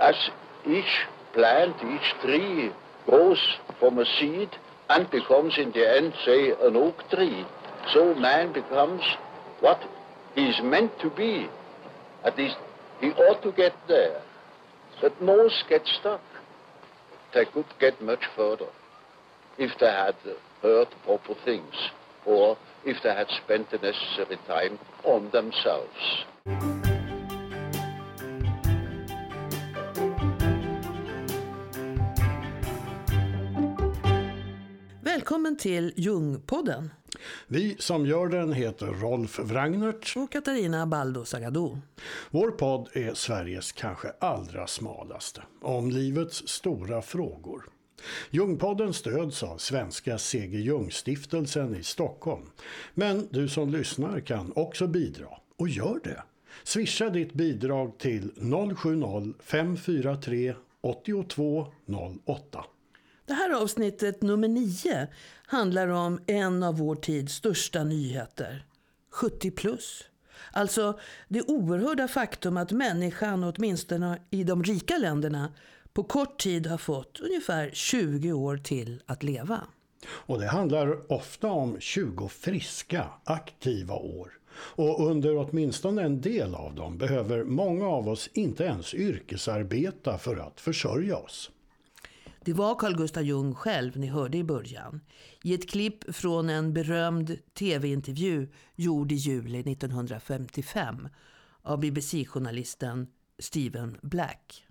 as each plant, each tree grows from a seed and becomes in the end, say, an oak tree, so man becomes what he is meant to be. At least he ought to get there. But most get stuck. They could get much further if they had heard proper things or if they had spent the necessary time on themselves. Till Jungpodden. Vi som gör den heter Rolf Wrangnert. Och Katarina Baldo Sagado. Vår podd är Sveriges kanske allra smalaste. Om livets stora frågor. Jungpodden stöds av Svenska C.G. Jung-stiftelsen i Stockholm. Men du som lyssnar kan också bidra. Och gör det. Swisha ditt bidrag till 070 543 8208. Det här avsnittet nummer nio handlar om en av vår tids största nyheter. 70 plus. Alltså det oerhörda faktum att människan, åtminstone i de rika länderna, på kort tid har fått ungefär 20 år till att leva. Och det handlar ofta om 20 friska, aktiva år. Och under åtminstone en del av dem behöver många av oss inte ens yrkesarbeta för att försörja oss. Det var Carl Gustaf Jung själv ni hörde i början. I ett klipp från en berömd tv-intervju gjord i juli 1955 av BBC-journalisten Stephen Black.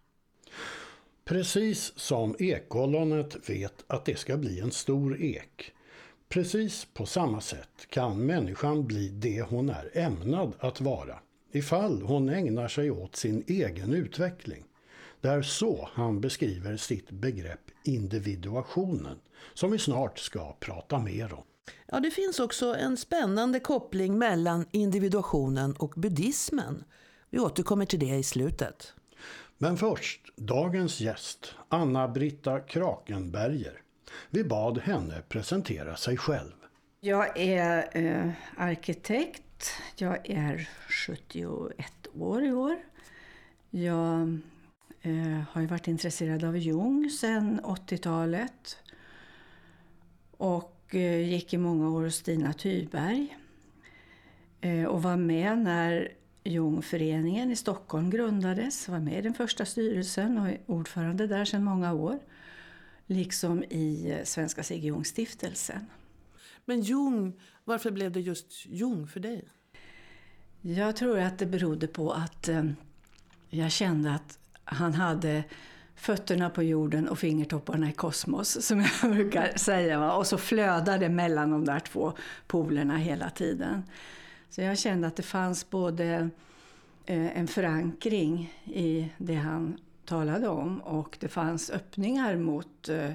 Precis som ekollonet vet att det ska bli en stor ek. Precis på samma sätt kan människan bli det hon är ämnad att vara ifall hon ägnar sig åt sin egen utveckling. Det är så han beskriver sitt begrepp individuationen, som vi snart ska prata mer om. Ja, det finns också en spännande koppling mellan individuationen och buddhismen. Vi återkommer till det i slutet. Men först, dagens gäst, Anna-Britta Krakenberger. Vi bad henne presentera sig själv. Jag är eh, arkitekt. Jag är 71 år i år. Jag eh, har ju varit intresserad av Jung sedan 80-talet. Och eh, gick i många år hos Stina Thyberg. Eh, och var med när Jungföreningen i Stockholm grundades. Var med i den första styrelsen och är ordförande där sedan många år. Liksom i eh, Svenska C.G. Jung-stiftelsen. Men Jung, varför blev det just Jung för dig? Jag tror att det berodde på att eh, jag kände att han hade fötterna på jorden och fingertopparna i kosmos, som jag brukar säga. Och så flödade mellan de där två polerna hela tiden. Så jag kände att det fanns både eh, en förankring i det han talade om och det fanns öppningar mot eh,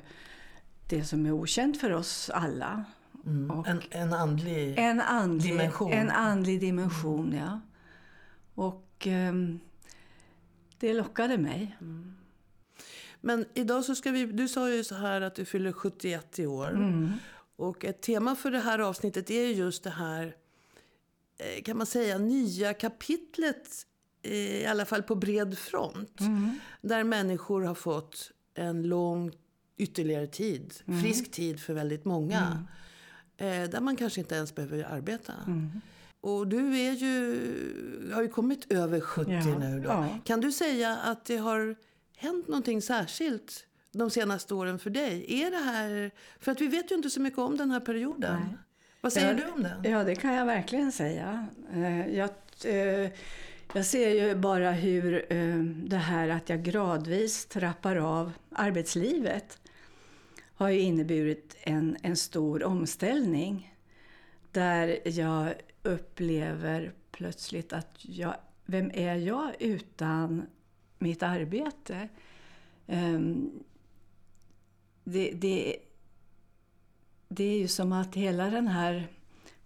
det som är okänt för oss alla. Mm. En, en, andlig en andlig dimension. En andlig dimension, ja. Och um, det lockade mig. Mm. Men idag så ska vi, du sa ju så här att du fyller 71 i år. Mm. Och ett tema för det här avsnittet är just det här, eh, kan man säga, nya kapitlet i alla fall på bred front. Mm. Där människor har fått en lång ytterligare tid, mm. frisk tid för väldigt många. Mm. Eh, där man kanske inte ens behöver arbeta. Och du är ju, har ju kommit över 70 ja, nu då. Ja. Kan du säga att det har hänt någonting särskilt de senaste åren för dig? Är det här, för att vi vet ju inte så mycket om den här perioden. Nej. Vad säger ja, du om den? Ja, det kan jag verkligen säga. Eh, jag, eh, jag ser ju bara hur eh, det här att jag gradvis trappar av arbetslivet har ju inneburit en, en stor omställning. Där jag upplever plötsligt att jag, vem är jag utan mitt arbete? Um, det, det, det är ju som att hela den här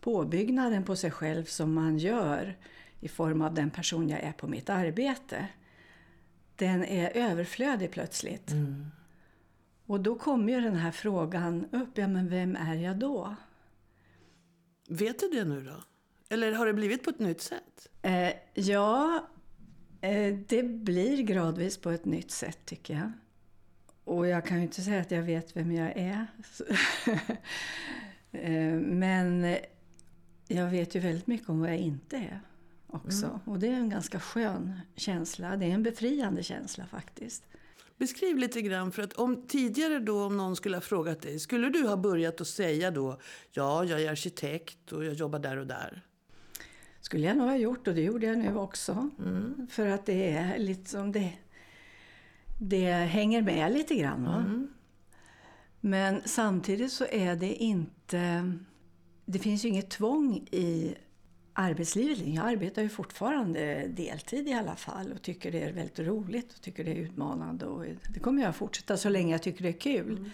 påbyggnaden på sig själv som man gör i form av den person jag är på mitt arbete, den är överflödig plötsligt. Mm. Och då kommer ju den här frågan upp, ja men vem är jag då? Vet du det nu då? Eller har det blivit på ett nytt sätt? Eh, ja, Eh, det blir gradvis på ett nytt sätt tycker jag. Och jag kan ju inte säga att jag vet vem jag är. Eh, men jag vet ju väldigt mycket om vad jag inte är också. Mm. Och det är en ganska skön känsla. Det är en befriande känsla faktiskt. Beskriv lite grann, för att om tidigare då om någon skulle ha frågat dig, skulle du ha börjat att säga då, ja, jag är arkitekt och jag jobbar där och där? Skulle jag nog ha gjort och det gjorde jag nu också. Mm. För att det är liksom det, det hänger med lite grann. Mm. Men samtidigt så är det inte... Det finns ju inget tvång i arbetslivet. Jag arbetar ju fortfarande deltid i alla fall och tycker det är väldigt roligt och tycker det är utmanande. Och det kommer jag fortsätta så länge jag tycker det är kul. Mm.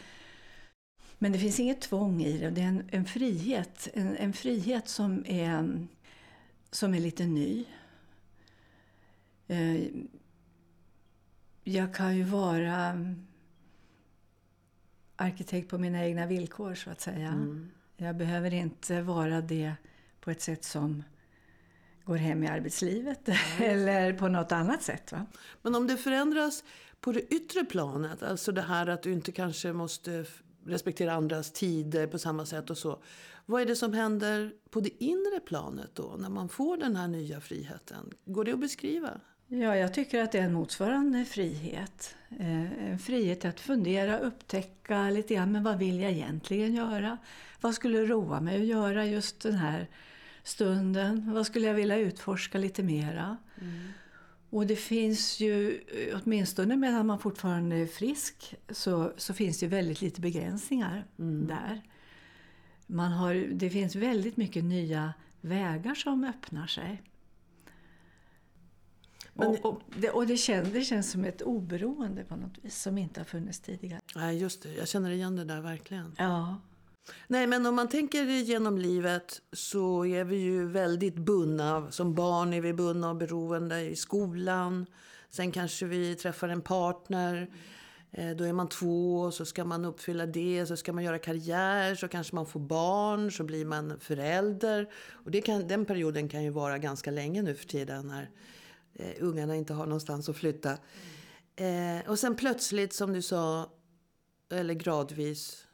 Men det finns inget tvång i det. Det är en, en frihet. En, en, frihet som är, som är lite ny. Eh, jag kan ju vara arkitekt på mina egna villkor så att säga. Mm. Jag behöver inte vara det på ett sätt som går hem i arbetslivet mm. eller på något annat sätt. Va? Men om det förändras på det yttre planet, alltså det här att du inte kanske måste respektera andras tider på samma sätt och så. Vad är det som händer på det inre planet då, när man får den här nya friheten? Går det att beskriva? Ja, jag tycker att det är en motsvarande frihet. Eh, en frihet att fundera, upptäcka lite grann, men vad vill jag egentligen göra? Vad skulle roa mig att göra just den här stunden? Vad skulle jag vilja utforska lite mera? Mm. Och det finns ju, åtminstone medan man fortfarande är frisk, så, så finns det väldigt lite begränsningar mm. där. Man har, det finns väldigt mycket nya vägar som öppnar sig. Men, och, och, det, och det, känns, det känns som ett oberoende på något vis som inte har funnits tidigare. Nej, just det. Jag känner igen det där verkligen. Ja. Nej, men om man tänker genom livet så är vi ju väldigt bundna. Som barn är vi bundna och beroende i skolan. Sen kanske vi träffar en partner. Eh, då är man två, så ska man uppfylla det, så ska man göra karriär, så kanske man får barn, så blir man förälder. Och det kan, den perioden kan ju vara ganska länge nu för tiden när eh, ungarna inte har någonstans att flytta. Eh, och sen plötsligt, som du sa, eller gradvis,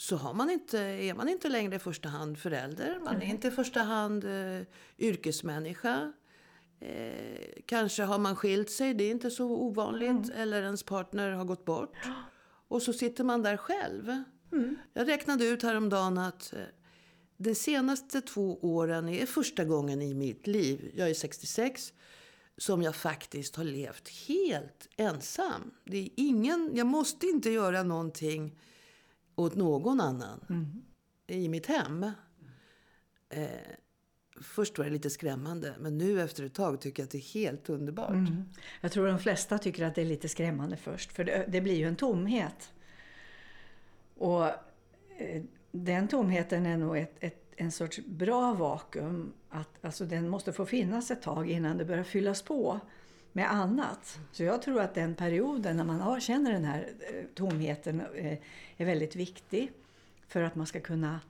så har man inte, är man inte längre i första hand förälder. Man är inte i första hand eh, yrkesmänniska. Eh, kanske har man skilt sig, det är inte så ovanligt. Mm. Eller ens partner har gått bort. Och så sitter man där själv. Mm. Jag räknade ut häromdagen att eh, de senaste två åren är första gången i mitt liv, jag är 66, som jag faktiskt har levt helt ensam. Det är ingen, jag måste inte göra någonting åt någon annan mm. i mitt hem. Eh, först var det lite skrämmande, men nu efter ett tag tycker jag att det är helt underbart. Mm. Jag tror de flesta tycker att det är lite skrämmande först, för det, det blir ju en tomhet. Och eh, den tomheten är nog ett, ett, en sorts bra vakuum. Att, alltså den måste få finnas ett tag innan det börjar fyllas på med annat. Så jag tror att den perioden när man har, känner den här eh, tomheten eh, är väldigt viktig för att man ska kunna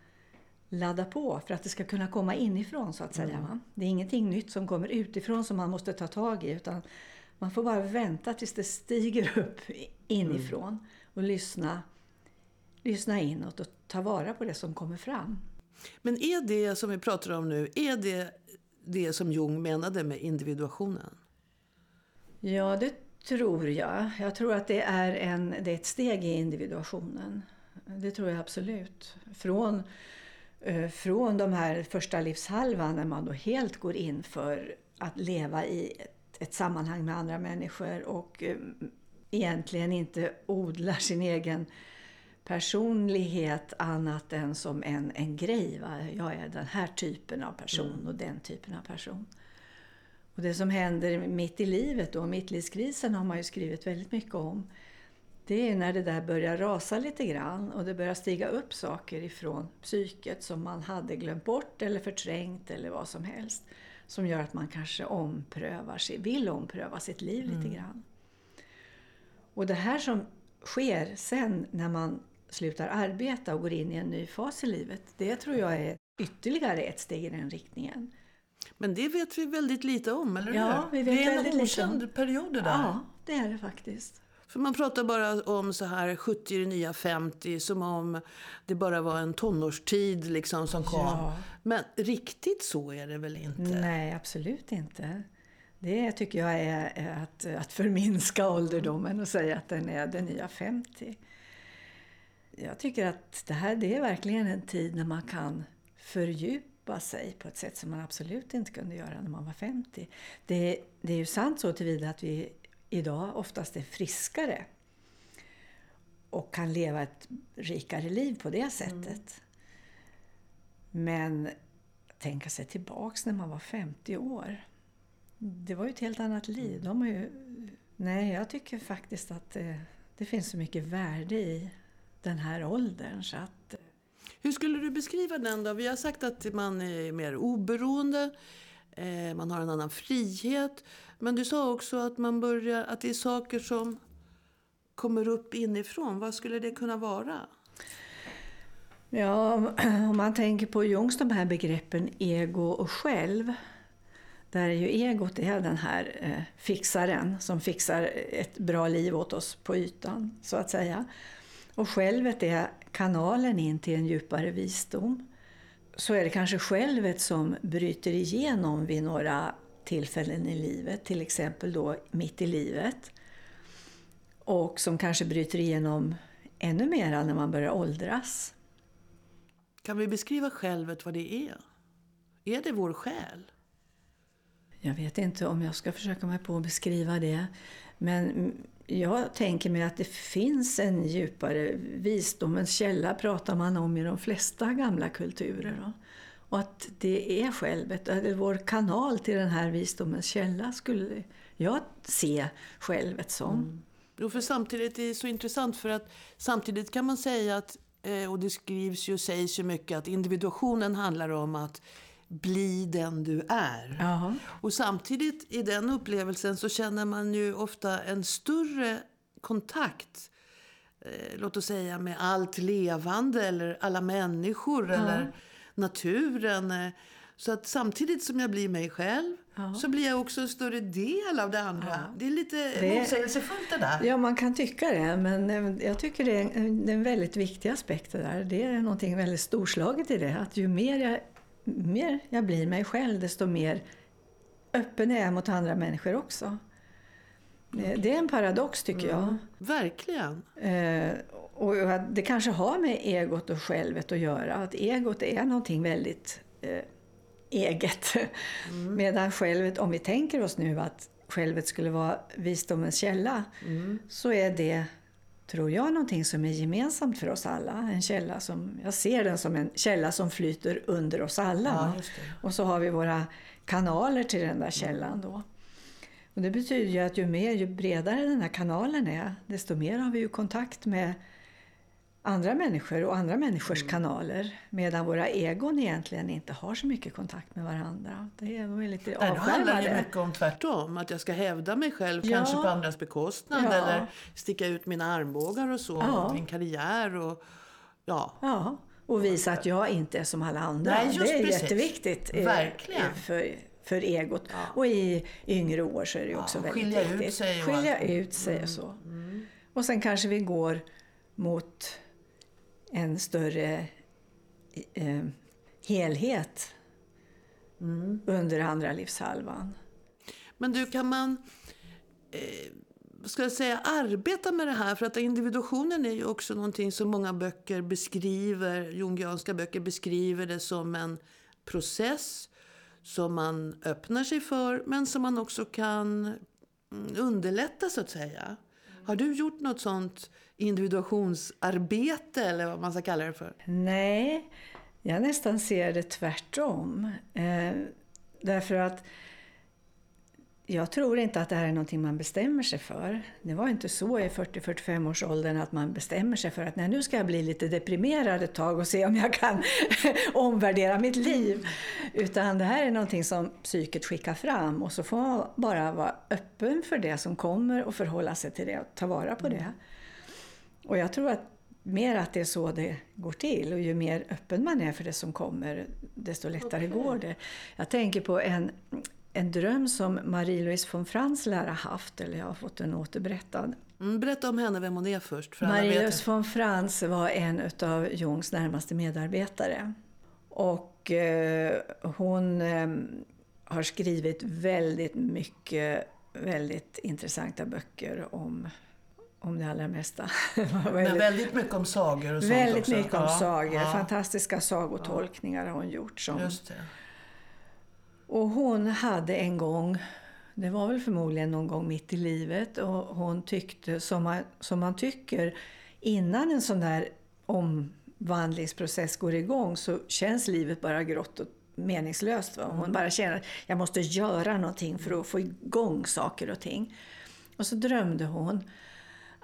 ladda på, för att det ska kunna komma inifrån så att säga. Mm. Det är ingenting nytt som kommer utifrån som man måste ta tag i utan man får bara vänta tills det stiger upp inifrån mm. och lyssna, lyssna inåt och ta vara på det som kommer fram. Men är det som vi pratar om nu, är det det som Jung menade med individuationen? Ja, det tror jag. Jag tror att det är, en, det är ett steg i individuationen. Det tror jag absolut. Från, eh, från de här första livshalvan när man då helt går in för att leva i ett, ett sammanhang med andra människor och eh, egentligen inte odlar sin egen personlighet annat än som en, en grej. Va? Jag är den här typen av person mm. och den typen av person. Och det som händer mitt i livet, då, mittlivskrisen, har man ju skrivit väldigt mycket om. Det är när det där börjar rasa lite grann och det börjar stiga upp saker ifrån psyket som man hade glömt bort eller förträngt eller vad som helst. Som gör att man kanske omprövar, vill ompröva sitt liv mm. lite grann. Och det här som sker sen när man slutar arbeta och går in i en ny fas i livet, det tror jag är ytterligare ett steg i den riktningen. Men det vet vi väldigt lite om, eller Ja, hur? vi vet det är en okänd period det där. Ja, det är det faktiskt. För man pratar bara om så här 70 är det nya 50 som om det bara var en tonårstid liksom som kom. Ja. Men riktigt så är det väl inte? Nej, absolut inte. Det tycker jag är är att, att förminska ålderdomen och säga att den är det nya 50. Jag tycker att det här det är verkligen en tid när man kan fördjupa sig på ett sätt som man absolut inte kunde göra när man var 50. Det, det är ju sant så tillvida att vi idag oftast är friskare och kan leva ett rikare liv på det sättet. Men tänka sig tillbaks när man var 50 år. Det var ju ett helt annat liv. De har ju... Nej, jag tycker faktiskt att det, det finns så mycket värde i den här åldern. Så att, hur skulle du beskriva den då? Vi har sagt att man är mer oberoende, eh, man har en annan frihet. Men du sa också att, man börjar, att det är saker som kommer upp inifrån. Vad skulle det kunna vara? Ja, om man tänker på Jungs de här begreppen ego och själv. Där är ju egot är den här eh, fixaren som fixar ett bra liv åt oss på ytan, så att säga. Och självet är kanalen in till en djupare visdom. Så är det kanske självet som bryter igenom vid några tillfällen i livet, till exempel då mitt i livet. Och som kanske bryter igenom ännu mera när man börjar åldras. Kan vi beskriva självet vad det är? Är det vår själ? Jag vet inte om jag ska försöka mig på att beskriva det. Men jag tänker mig att det finns en djupare visdomens källa pratar man om i de flesta gamla kulturer. Då. Och att det är självet, eller vår kanal till den här visdomens källa skulle jag se självet som. Mm. Jo, för samtidigt är det så intressant för att samtidigt kan man säga att, eh, och det skrivs ju och sägs ju mycket, att individuationen handlar om att bli den du är. Ja. Och samtidigt i den upplevelsen så känner man ju ofta en större kontakt eh, låt oss säga med allt levande eller alla människor eller naturen. eh. Så att samtidigt som jag blir mig själv så blir jag också en större del av det andra. Det är lite Det- motsägelsefullt det där. Ja, man kan tycka det, men eh, jag tycker det är en, en väldigt viktig aspekt det där. Det är någonting väldigt storslaget i det. Att ju mer jag, mer jag blir mig själv, desto mer öppen är jag mot andra människor också. Det, det är en paradox tycker jag. Verkligen. Eh, och det kanske har med egot och självet att göra. Att egot är någonting väldigt eh, eget. Medan självet, om vi tänker oss nu att självet skulle vara visdomens källa, så är det, tror jag, någonting som är gemensamt för oss alla. En källa som, jag ser den som en källa som flyter under oss alla. Ja. Och så har vi våra kanaler till den där källan då. Och det betyder ju att ju mer, ju bredare den här kanalen är, desto mer har vi ju kontakt med andra människor och andra människors kanaler. Medan våra egon egentligen inte har så mycket kontakt med varandra. Det är, är lite då handlar det avskärmade. mycket om tvärtom. Att jag ska hävda mig själv, Ja. kanske på andras bekostnad. Ja. Eller sticka ut mina armbågar och så. Ja. Min karriär och... Ja. Ja, och visa att jag inte är som alla andra. Nej, det är precis. jätteviktigt eh, Verkligen. för, för egot. Och i yngre år så är det Ja, också och väldigt skilja ut viktigt. sig och skilja ut sig och så. Och sen kanske vi går mot en större eh, helhet under andra livshalvan. Men du, kan man... Eh, ska jag säga, arbeta med det här? För att individuationen är ju också någonting som många böcker beskriver, jungianska böcker beskriver det som en process som man öppnar sig för, men som man också kan mm, underlätta så att säga. Har du gjort något sånt individuationsarbete eller vad man ska kalla det för? Nej, jag nästan ser det tvärtom. Eh, därför att jag tror inte att det här är någonting man bestämmer sig för. Det var inte så i 40-45 års åldern att man bestämmer sig för att nej, nu ska jag bli lite deprimerad ett tag och se om jag kan omvärdera mitt liv. Utan det här är någonting som psyket skickar fram och så får man bara vara öppen för det som kommer och förhålla sig till det och ta vara på det. Och jag tror att mer att det är så det går till och ju mer öppen man är för det som kommer, desto lättare okay. går det. Jag tänker på en, en dröm som Marie-Louise von Franz lär ha haft, eller jag har fått den återberättad. Mm, berätta om henne, vem hon är först. Marie-Louise von Franz var en av Jungs närmaste medarbetare. Och eh, hon eh, har skrivit väldigt mycket väldigt intressanta böcker om om det allra mesta. Men väldigt mycket om sagor och sånt Väldigt också. mycket om ja, sagor. Ja. Fantastiska sagotolkningar har hon gjort. Som... Just det. Och hon hade en gång, det var väl förmodligen någon gång mitt i livet, och hon tyckte som man, som man tycker innan en sån där omvandlingsprocess går igång så känns livet bara grått och meningslöst. Va? Hon mm. bara känner att jag måste göra någonting för att få igång saker och ting. Och så drömde hon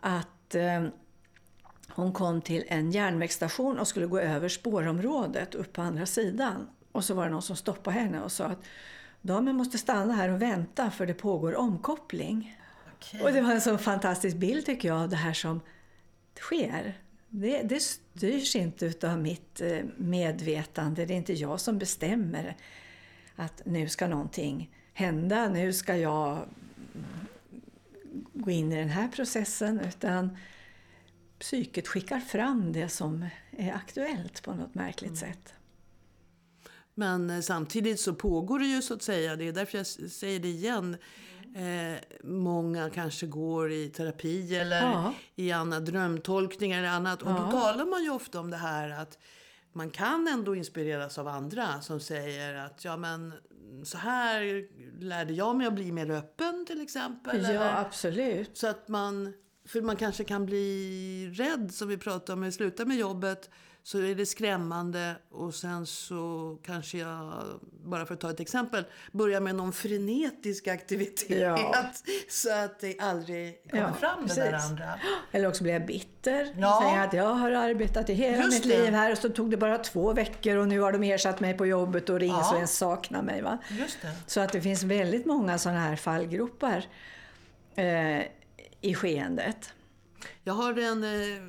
att eh, hon kom till en järnvägsstation och skulle gå över spårområdet upp på andra sidan. Och så var det någon som stoppade henne och sa att damen måste stanna här och vänta för det pågår omkoppling. Okay. Och det var en så fantastisk bild tycker jag av det här som sker. Det, det styrs inte av mitt eh, medvetande. Det är inte jag som bestämmer att nu ska någonting hända. Nu ska jag gå in i den här processen. Utan psyket skickar fram det som är aktuellt på något märkligt mm. sätt. Men eh, samtidigt så pågår det ju så att säga, det är därför jag säger det igen, Eh, många kanske går i terapi eller ja. i andra drömtolkningar eller annat. Och ja. då talar man ju ofta om det här att man kan ändå inspireras av andra som säger att ja men så här lärde jag mig att bli mer öppen till exempel. Ja, eller, absolut. Så att man, för man kanske kan bli rädd som vi pratade om, vi slutar med jobbet så är det skrämmande och sen så kanske jag, bara för att ta ett exempel, börjar med någon frenetisk aktivitet. Ja. Så att det aldrig kommer ja, fram precis. det där andra. Eller också blir jag bitter. Ja. Säger att jag har arbetat i hela Just mitt det. liv här och så tog det bara två veckor och nu har de ersatt mig på jobbet och det är ingen som ens saknar mig. Va? Så att det finns väldigt många sådana här fallgropar eh, i skeendet. Jag har en, eh,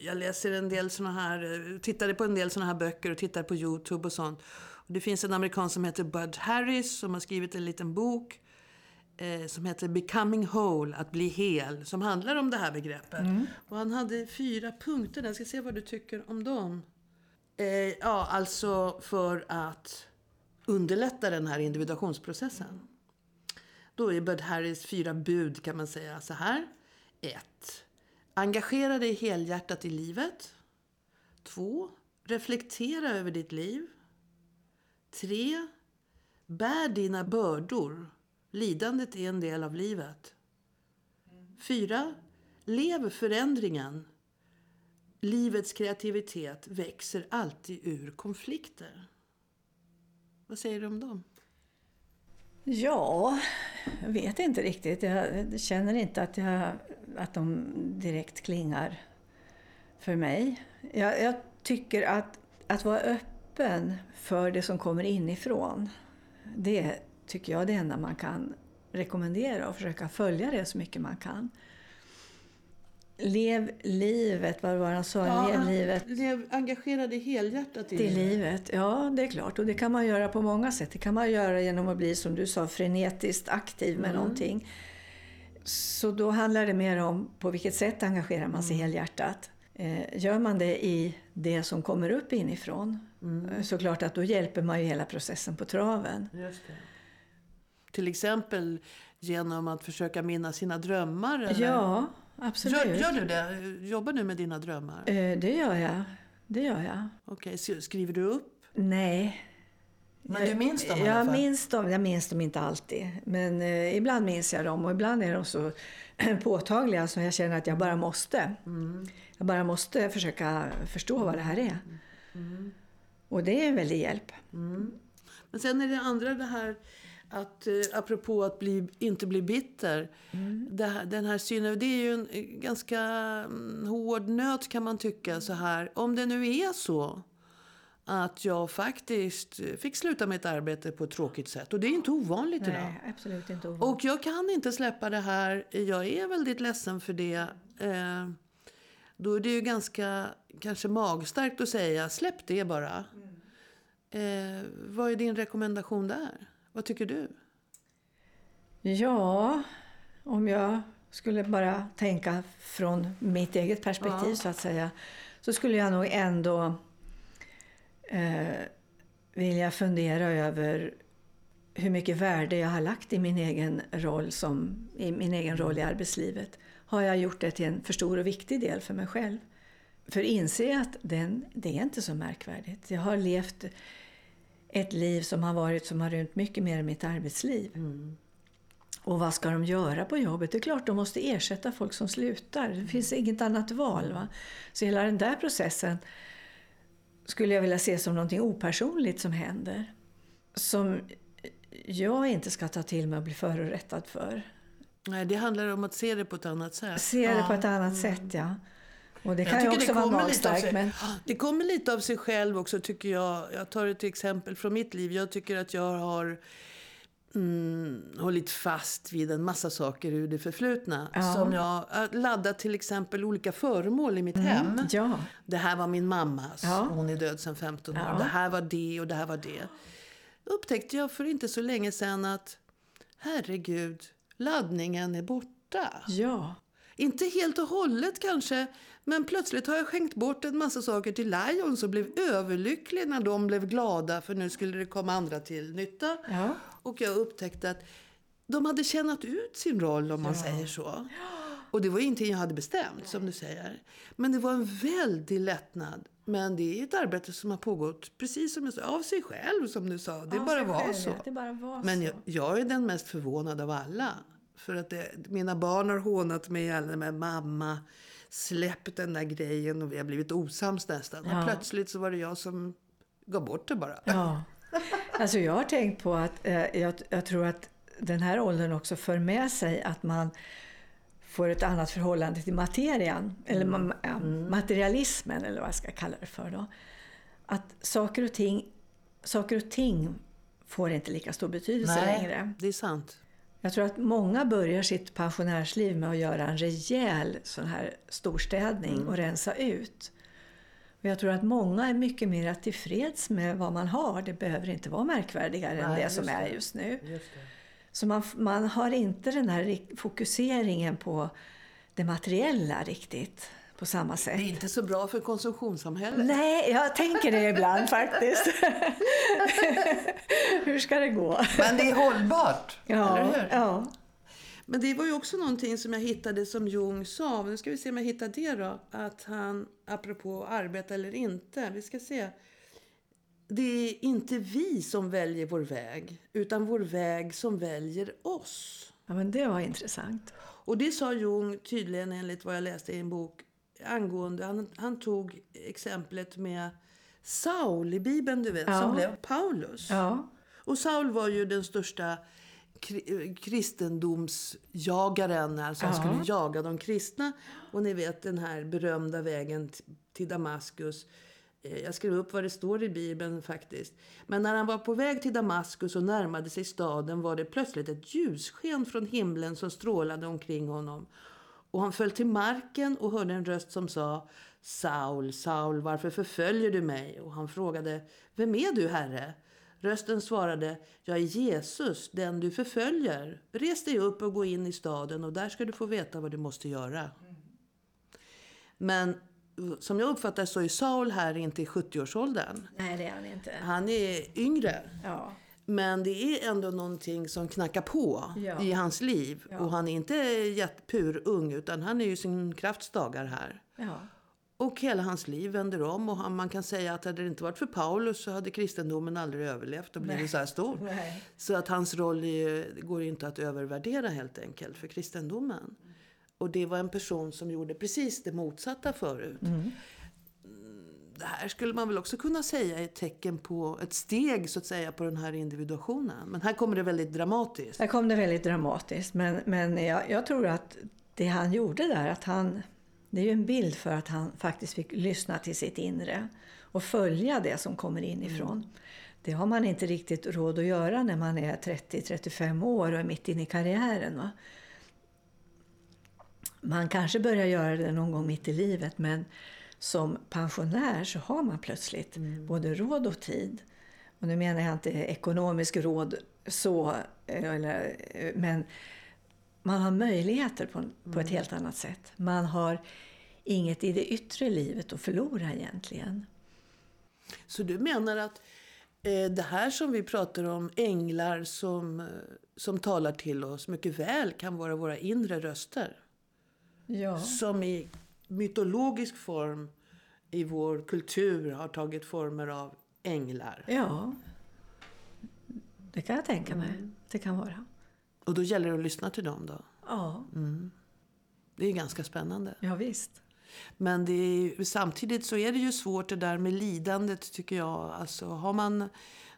jag läser en del såna här, eh, tittade på en del såna här böcker och tittar på Youtube och sånt. Det finns en amerikan som heter Bud Harris som har skrivit en liten bok eh, som heter Becoming Whole, att bli hel, som handlar om det här begreppet. Mm. Och han hade fyra punkter, jag ska se vad du tycker om dem. Eh, ja, alltså för att underlätta den här individuationsprocessen. Då är Bud Harris fyra bud kan man säga så här. 1. Engagera dig helhjärtat i livet. 2. Reflektera över ditt liv. 3. Bär dina bördor. Lidandet är en del av livet. 4. Lev förändringen. Livets kreativitet växer alltid ur konflikter. Vad säger du om dem? Ja, jag vet inte riktigt. Jag känner inte att, jag, att de direkt klingar för mig. Jag, jag tycker att, att vara öppen för det som kommer inifrån, det tycker jag är det enda man kan rekommendera och försöka följa det så mycket man kan. Lev livet, vad var det han sa? Ja, lev livet. Lev, engagera dig helhjärtat i det. livet. Ja, det är klart. Och det kan man göra på många sätt. Det kan man göra genom att bli, som du sa, frenetiskt aktiv med mm. någonting. Så då handlar det mer om på vilket sätt engagerar man sig mm. helhjärtat. Eh, gör man det i det som kommer upp inifrån, mm. Eh, så klart att då hjälper man ju hela processen på traven. Till exempel genom att försöka minnas sina drömmar? Eller? Ja, Absolut. Gör, gör, du det? Jobbar du med dina drömmar? Eh, det gör jag. Det gör jag. Okej, okay. skriver du upp? Nej. Men du minns dem i jag minns dem, jag minns dem inte alltid. Men eh, ibland minns jag dem och ibland är de så påtagliga så jag känner att jag bara måste. Mm. Jag bara måste försöka förstå vad det här är. Mm. Och det är en väldig hjälp. Mm. Men sen är det andra det här att, eh, apropå att bli, inte bli bitter. Mm. Det, den här synen, det är ju en eh, ganska mm, hård nöt kan man tycka så här. Om det nu är så att jag faktiskt fick sluta med ett arbete på ett tråkigt sätt. Och det är inte ovanligt Nej, idag. Absolut inte ovanligt. Och jag kan inte släppa det här. Jag är väldigt ledsen för det. Eh, Då är det ju ganska kanske magstarkt att säga släpp det bara. Eh, vad är din rekommendation där? Vad tycker du? Ja, om jag skulle bara tänka från mitt eget perspektiv Ja. så att säga. Så skulle jag nog ändå eh, vilja fundera över hur mycket värde jag har lagt i min egen roll, som, i min egen roll i arbetslivet. Har jag gjort det till en för stor och viktig del för mig själv? För inse att den, det är inte så märkvärdigt. Jag har levt ett liv som har varit som har rymt mycket mer än mitt arbetsliv. Och vad ska de göra på jobbet? Det är klart de måste ersätta folk som slutar. Det finns inget annat val. Va? Så hela den där processen skulle jag vilja se som någonting opersonligt som händer. Som jag inte ska ta till mig och bli förorättad för. Nej, det handlar om att se det på ett annat sätt. Se det på ett annat sätt, ja. Och det kan ju också vara magstarkt. Men... Det kommer lite av sig själv också tycker jag. Jag tar ett exempel från mitt liv. Jag tycker att jag har mm, hållit fast vid en massa saker ur det förflutna. Ja. Som jag har laddat till exempel olika föremål i mitt hem. Ja, Det här var min mammas. Ja. Hon är död sedan 15 år. Det här var det och det här var det. Upptäckte jag för inte så länge sedan att herregud, laddningen är borta. ja, Inte helt och hållet kanske, men plötsligt har jag skänkt bort en massa saker till Lions och blev överlycklig när de blev glada för nu skulle det komma andra till nytta. ja. Och jag upptäckte att de hade tjänat ut sin roll om man säger så. Och det var ingenting jag hade bestämt som du säger. Men det var en väldig lättnad. Men det är ett arbete som har pågått precis som jag sa, av sig själv som du sa. Det Av bara var så. ja. Det bara var Men jag, jag är den mest förvånade av alla. För att det, mina barn har hånat mig alla med mamma, släpp den där grejen och vi har blivit osams nästan. Ja. Och plötsligt så var det jag som gav bort det bara. Ja. Alltså jag har tänkt på att eh, jag, jag tror att den här åldern också för med sig att man får ett annat förhållande till materian. Eller ma- ja, materialismen eller vad jag ska kalla det för. Då. Att saker och ting, saker och ting får inte lika stor betydelse längre. det är sant. Jag tror att många börjar sitt pensionärsliv med att göra en rejäl sån här storstädning och rensa ut. Och jag tror att många är mycket mer tillfreds med vad man har. Det behöver inte vara märkvärdigare än Nej, det som just är det. just nu. Så man, man har inte den här fokuseringen på det materiella riktigt på samma sätt. Det är inte så bra för konsumtionssamhället. Nej, jag tänker det ibland faktiskt. Hur ska det gå? Men det är hållbart. Ja, Eller hur? ja. Men det var ju också någonting som jag hittade som Jung sa. Nu ska vi se om jag hittar det då. Att han, apropå arbeta eller inte. Vi ska se. Det är inte vi som väljer vår väg. Utan vår väg som väljer oss. ja, men det var intressant. Och det sa Jung tydligen enligt vad jag läste i en bok angående, han, han tog exemplet med Saul i Bibeln, du vet, Ja. som blev Paulus. Ja, Och Saul var ju den största kristendomsjagaren. Alltså han skulle jaga de kristna. Och ni vet den här berömda vägen till Damaskus. Eh, Jag skrev upp vad det står i Bibeln faktiskt. Men när han var på väg till Damaskus och närmade sig staden var det plötsligt ett ljussken från himlen som strålade omkring honom. Och han föll till marken och hörde en röst som sa Saul, Saul, varför förföljer du mig? Och han frågade Vem är du, Herre? Rösten svarade Jag är Jesus, den du förföljer. Res dig upp och gå in i staden och där ska du få veta vad du måste göra. Men som jag uppfattar så är Saul här inte i 70-årsåldern. nej det är han inte. Han är yngre. Ja. Men det är ändå någonting som knackar på Ja. i hans liv. Ja. Och han är inte jättepur ung utan han är ju sin kraftsdagar här. Ja. Och hela hans liv vänder om. Och han, man kan säga att hade det inte varit för Paulus så hade kristendomen aldrig överlevt och blivit så här stor. Nej. Så att hans roll är, går inte att övervärdera helt enkelt för kristendomen. Och det var en person som gjorde precis det motsatta förut. Mm, Det här skulle man väl också kunna säga är ett tecken på ett steg så att säga på den här individuationen. Men här kommer det väldigt dramatiskt. Där kom det väldigt dramatiskt. Men, men jag, jag tror att det han gjorde där, att han, det är ju en bild för att han faktiskt fick lyssna till sitt inre och följa det som kommer inifrån. Det har man inte riktigt råd att göra när man är 30-35 år och är mitt inne i karriären. Va? Man kanske börjar göra det någon gång mitt i livet men som pensionär så har man plötsligt både råd och tid. Och nu menar jag inte ekonomisk råd så, eller, men man har möjligheter på, på ett helt annat sätt. Man har inget i det yttre livet att förlora egentligen. Så du menar att eh, det här som vi pratar om, änglar som, eh, som talar till oss, mycket väl kan vara våra inre röster? Ja. Som i mytologisk form i vår kultur har tagit former av änglar. Ja, det kan jag tänka mig. Det kan vara. Och då gäller det att lyssna till dem då. Ja, Det är ganska spännande. ja visst. Men är, samtidigt så är det ju svårt det där med lidandet tycker jag. Alltså har man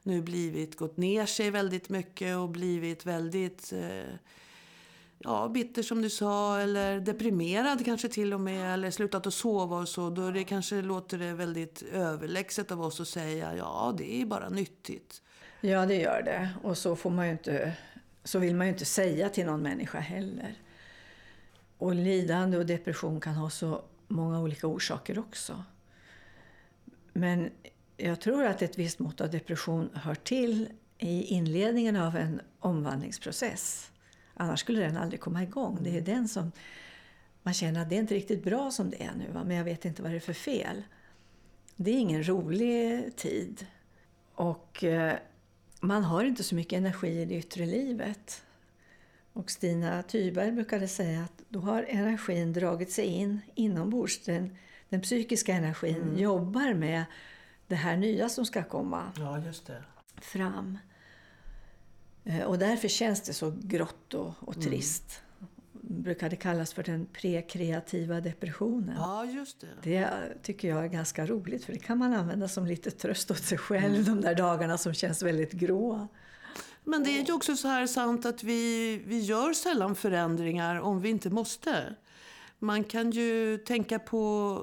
nu blivit, gått ner sig väldigt mycket och blivit väldigt eh, ja, bitter som du sa eller deprimerad kanske till och med eller slutat att sova och så. Då det kanske låter det väldigt överlägset av oss att säga ja det är bara nyttigt. Ja, det gör det. Och så, får man ju inte, så vill man ju inte säga till någon människa heller. Och lidande och depression kan ha så många olika orsaker också. Men jag tror att ett visst mått av depression hör till i inledningen av en omvandlingsprocess. Annars skulle den aldrig komma igång. Det är den som man känner att det är inte riktigt bra som det är nu, va? men jag vet inte vad det är för fel. Det är ingen rolig tid. Och eh, man har inte så mycket energi i det yttre livet. Och Stina Tyberg brukade säga att då har energin dragit sig in inombords. Den, den psykiska energin jobbar med det här nya som ska komma Ja, just det. fram. Eh, Och därför känns det så grått och, och trist. Brukade kallas för den prekreativa depressionen. Ja, just det. Det tycker jag är ganska roligt för det kan man använda som lite tröst åt sig själv de där dagarna som känns väldigt gråa. Men det är ju också så här sant att vi, vi gör sällan förändringar om vi inte måste. Man kan ju tänka på,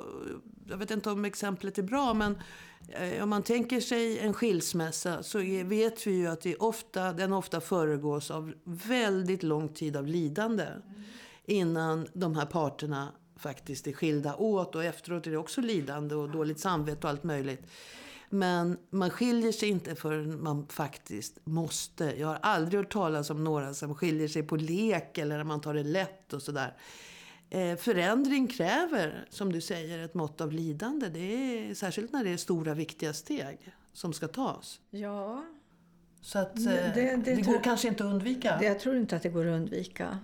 jag vet inte om exemplet är bra, men eh, om man tänker sig en skilsmässa så vet vi ju att det ofta, den ofta föregås av väldigt lång tid av lidande. Innan de här parterna faktiskt är skilda åt och efteråt är det också lidande och dåligt samvete och allt möjligt. Men man skiljer sig inte förrän man faktiskt måste. Jag har aldrig hört talas om några som skiljer sig på lek eller när man tar det lätt och sådär. Eh, förändring kräver, som du säger, ett mått av lidande. Det är, särskilt när det är stora, viktiga steg som ska tas. Ja, Så att, eh, Det- det, det- går tror- kanske inte att undvika. det, jag tror inte att det går att undvika.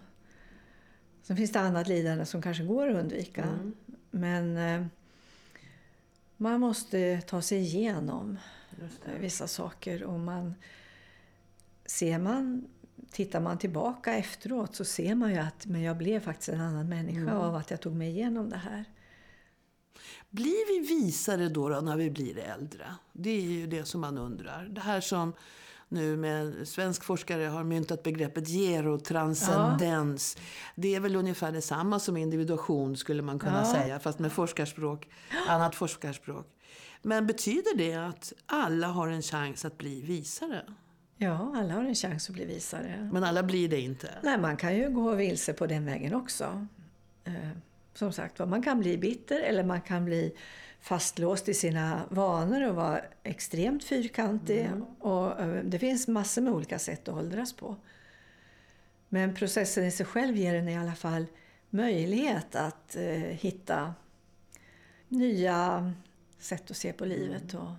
Sen finns det annat lidande som kanske går att undvika. Men eh, man måste ta sig igenom vissa saker. Och man, ser man, tittar man tillbaka efteråt så ser man ju att men jag blev faktiskt en annan människa av att jag tog mig igenom det här. Blir vi visare då, då när vi blir äldre? Det är ju det som man undrar. Det här som nu med svensk forskare har myntat begreppet gerotranscendens. Det är väl ungefär detsamma som individuation skulle man kunna Ja. säga, fast med forskarspråk, annat forskarspråk. Men betyder det att alla har en chans att bli visare? Ja, alla har en chans att bli visare. Men alla blir det inte. Nej, man kan ju gå vilse på den vägen också. Eh, som sagt man kan bli bitter eller man kan bli fastlåst i sina vanor och vara extremt fyrkantig. Och, eh, det finns massor med olika sätt att åldras på. Men processen i sig själv ger en i alla fall möjlighet att eh, hitta nya sätt att se på livet. Och,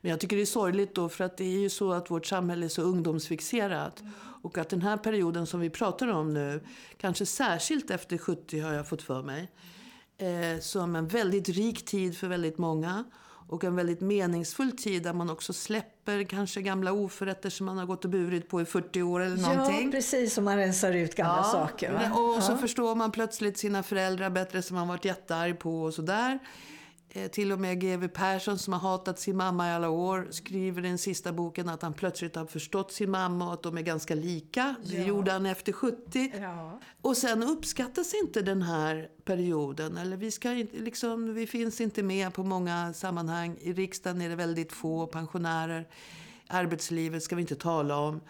Men jag tycker det är sorgligt då för att det är ju så att vårt samhälle är så ungdomsfixerat. Och att den här perioden som vi pratar om nu, kanske särskilt efter 70 har jag fått för mig, eh, som en väldigt rik tid för väldigt många. Och en väldigt meningsfull tid där man också släpper kanske gamla oförrätter som man har gått och burit på i 40 år eller någonting. ja, precis som man rensar ut gamla saker. Va? Och så Ja. förstår man plötsligt sina föräldrar bättre som man varit jättearg på och sådär. Eh, till och med GW Persson som har hatat sin mamma i alla år skriver i den sista boken att han plötsligt har förstått sin mamma och att de är ganska lika. Det gjorde han efter 70. Ja. Och sen uppskattas inte den här perioden. Eller vi, ska inte, liksom, vi finns inte med på många sammanhang. I riksdagen är det väldigt få pensionärer. Arbetslivet ska vi inte tala om.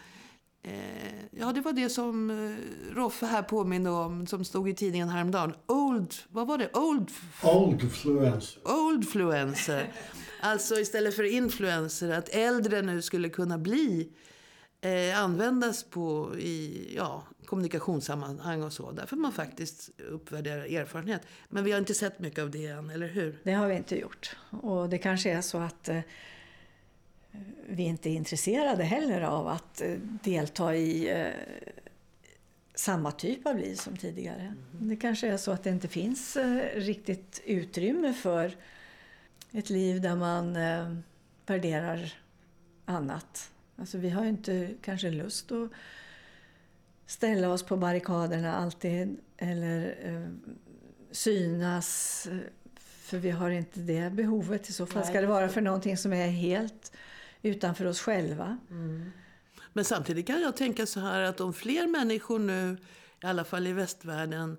Eh, ja, det var det som eh, Roffe här påminde om, som stod i tidningen häromdagen. Old, vad var det? Old... Oldfluencer. Oldfluencer. Alltså istället för influencer, att äldre nu skulle kunna bli eh, användas på i ja, kommunikationssammanhang och så. Därför man faktiskt uppvärderar erfarenhet. Men vi har inte sett mycket av det än, eller hur? Det har vi inte gjort. Och det kanske är så att eh, vi inte är intresserade heller av att eh, delta i eh, samma typ av liv som tidigare. Mm. Det kanske är så att det inte finns eh, riktigt utrymme för ett liv där man eh, värderar annat. Alltså vi har ju inte kanske lust att ställa oss på barrikaderna alltid eller eh, synas för vi har inte det behovet. I så fall ska det vara för någonting som är helt utanför oss själva. Mm. Men samtidigt kan jag tänka så här att om fler människor nu, i alla fall i västvärlden,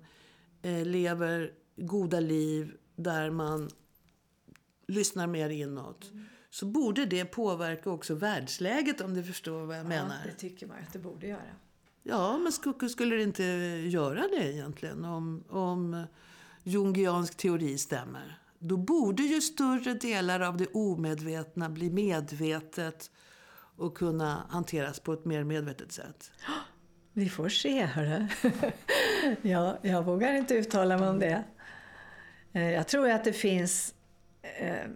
eh, lever goda liv där man lyssnar mer inåt. Mm. Så borde det påverka också världsläget om du förstår vad jag ja, menar. det tycker man att det borde göra. Ja, men skulle det inte göra det egentligen om, om jungiansk teori stämmer? Då borde ju större delar av det omedvetna bli medvetet och kunna hanteras på ett mer medvetet sätt. Vi får se, hörru. jag, jag vågar inte uttala mig om det. Eh, jag tror att det finns, eh,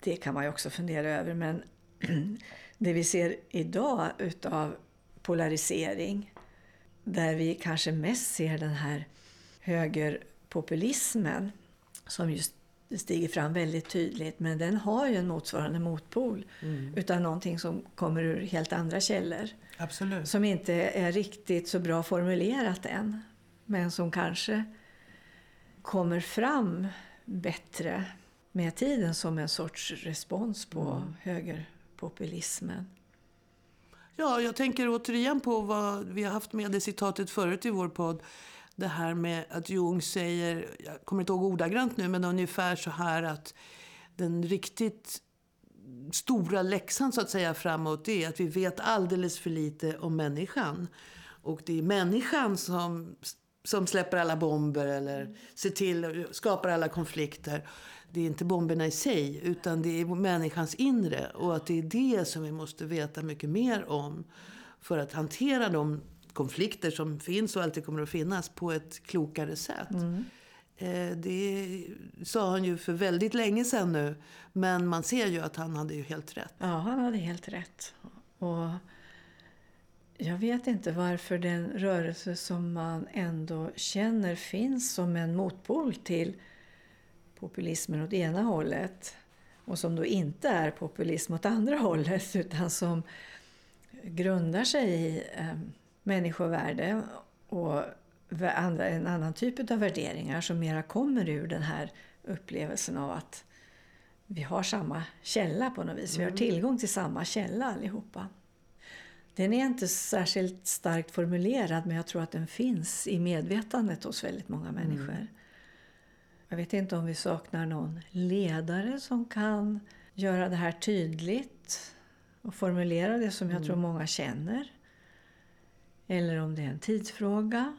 det kan man ju också fundera över, men det vi ser idag utav polarisering, där vi kanske mest ser den här högerpopulismen som just stiger fram väldigt tydligt. Men den har ju en motsvarande motpol mm. utav någonting som kommer ur helt andra källor. Absolut. Som inte är riktigt så bra formulerat än. Men som kanske kommer fram bättre med tiden som en sorts respons på mm. högerpopulismen. Ja, jag tänker återigen på vad vi har haft med det citatet förut i vår podd det här med att Jung säger, jag kommer inte ihåg ordagrant nu, men ungefär så här att den riktigt stora läxan så att säga framåt är att vi vet alldeles för lite om människan. Och det är människan som, som släpper alla bomber eller ser till, skapar alla konflikter. Det är inte bomberna i sig, utan det är människans inre. Och att det är det som vi måste veta mycket mer om för att hantera de konflikter som finns och alltid kommer att finnas på ett klokare sätt. Mm. Eh, det sa han ju för väldigt länge sedan nu. Men man ser ju att han hade ju helt rätt. Ja, han hade helt rätt. Och jag vet inte varför den rörelse som man ändå känner finns som en motpol till populismen åt ena hållet och som då inte är populism åt andra hållet utan som grundar sig i ehm, människovärde och en annan typ av värderingar som mera kommer ur den här upplevelsen av att vi har samma källa på något vis. Vi har mm. tillgång till samma källa allihopa. Den är inte särskilt starkt formulerad men jag tror att den finns i medvetandet hos väldigt många mm. människor. Mm. Jag vet inte om vi saknar någon ledare som kan göra det här tydligt och formulera det som jag mm. tror många känner eller om det är en tidsfråga.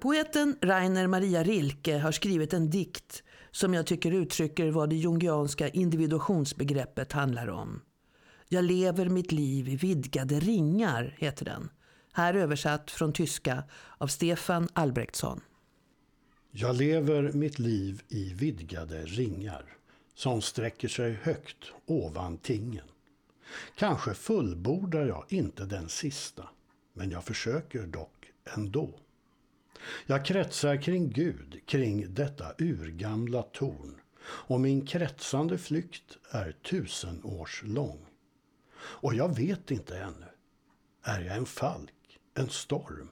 Poeten Rainer Maria Rilke har skrivit en dikt som jag tycker uttrycker vad det jungianska individuationsbegreppet handlar om. Jag lever mitt liv i vidgade ringar, heter den. Här översatt från tyska av Stefan Albrektsson. Jag lever mitt liv i vidgade ringar som sträcker sig högt ovan tingen. Kanske fullbordar jag inte den sista, men jag försöker dock ändå. Jag kretsar kring Gud, kring detta urgamla torn och min kretsande flykt är tusen års lång. Och jag vet inte ännu, är jag en falk, en storm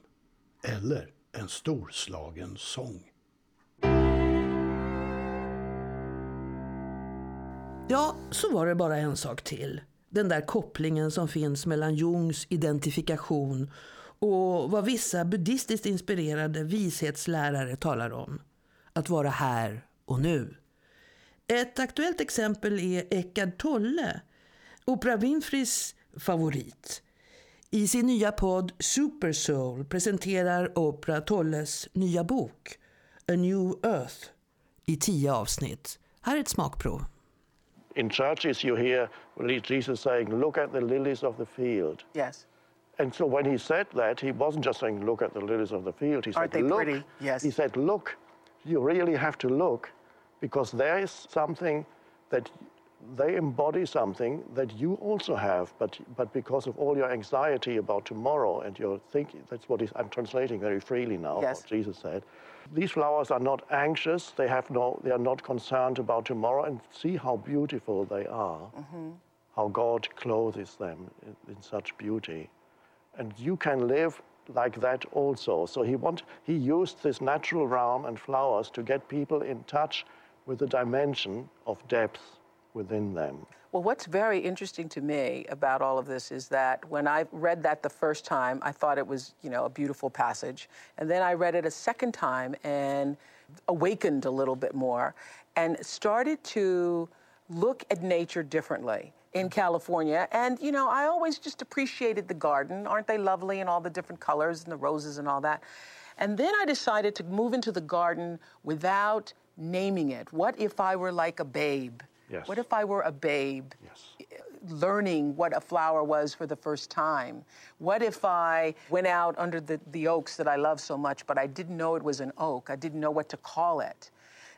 eller en storslagen sång? Ja, så var det bara en sak till den där kopplingen som finns mellan Jungs identifikation och vad vissa buddhistiskt inspirerade vishetslärare talar om. Att vara här och nu. Ett aktuellt exempel är Eckhart Tolle, Oprah Winfreys favorit. I sin nya podd Super Soul presenterar Oprah Tolles nya bok A New Earth i tio avsnitt. Här är ett smakprov. In churches, you hear Jesus saying, Look at the lilies of the field. Yes. And so when he said that, he wasn't just saying, Look at the lilies of the field. He Aren't said, they Look. pretty? Yes. He said, Look. You really have to look because there is something that they embody something that you also have, but, but because of all your anxiety about tomorrow and your thinking, that's what I'm translating very freely now, Yes. what Jesus said. These flowers are not anxious, they, have no, they are not concerned about tomorrow, and see how beautiful they are, mm-hmm. How God clothes them in, in such beauty. And you can live like that also. So he, want, he used this natural realm and flowers to get people in touch with the dimension of depth within them. Well, what's very interesting to me about all of this is that when I read that the first time, I thought it was, you know, a beautiful passage. And then I read it a second time and awakened a little bit more and started to look at nature differently in California. And, you know, I always just appreciated the garden. Aren't they lovely and all the different colors and the roses and all that? And then I decided to move into the garden without naming it. What if I were like a babe? Yes. What if I were a babe? Yes. Eh, learning what a flower was for the first time? What if I went out under the, the oaks that I love so much, but I didn't know it was an oak? I didn't know what to call it.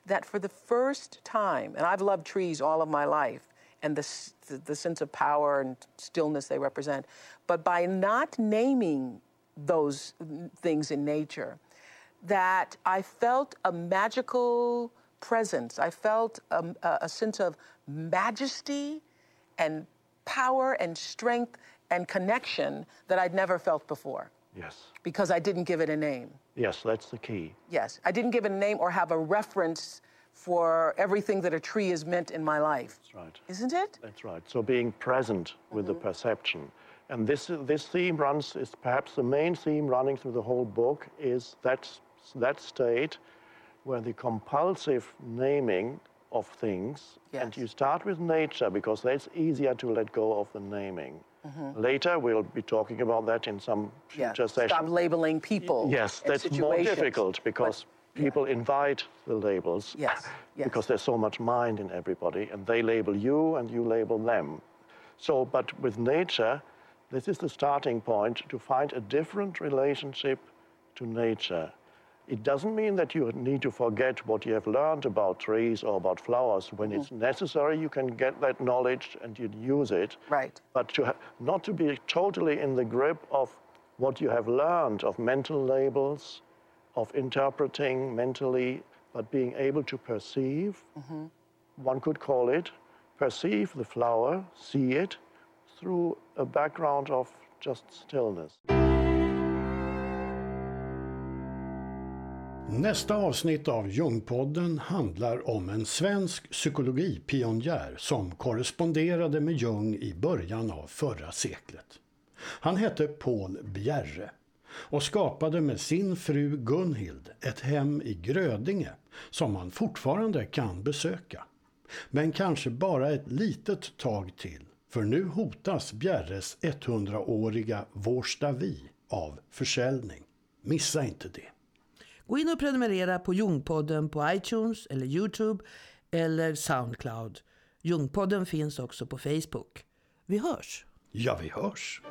That for the first time, and I've loved trees all of my life and the, the, the sense of power and stillness they represent, but by not naming those things in nature, that I felt a magical presence. I felt um, a, a sense of majesty and power and strength and connection that I'd never felt before Yes. because I didn't give it a name. Yes, that's the key. Yes, I didn't give it a name or have a reference for everything that a tree is meant in my life. That's right. Isn't it? That's right. So being present with the mm-hmm. perception. And this, this theme runs, is perhaps the main theme running through the whole book, is that, that state where the compulsive naming of things, and you start with nature because that's easier to let go of the naming. Mm-hmm. Later, we'll be talking about that in some Yeah. future Stop labeling people. Yes, that's more difficult because people invite the labels. Yes, yes. Because there's so much mind in everybody, and they label you and you label them. So, but with nature, this is the starting point to find a different relationship to nature. It doesn't mean that you need to forget what you have learned about trees or about flowers. When it's Mm-hmm. necessary, you can get that knowledge and you use it Right. but to ha- not to be totally in the grip of what you have learned of mental labels, of interpreting mentally, but being able to perceive. One could call it perceive the flower, see it through a background of just stillness. Nästa avsnitt av Jungpodden handlar om en svensk psykologipionjär som korresponderade med Jung i början av förra seklet. Han hette Paul Bjerre och skapade med sin fru Gunhild ett hem i Grödinge som man fortfarande kan besöka. Men kanske bara ett litet tag till, för nu hotas Bjerres 100-åriga Vårstavi av försäljning. Missa inte det. Gå in och prenumerera på Jungpodden på iTunes eller Youtube eller Soundcloud. Jungpodden finns också på Facebook. Vi hörs! Ja, vi hörs!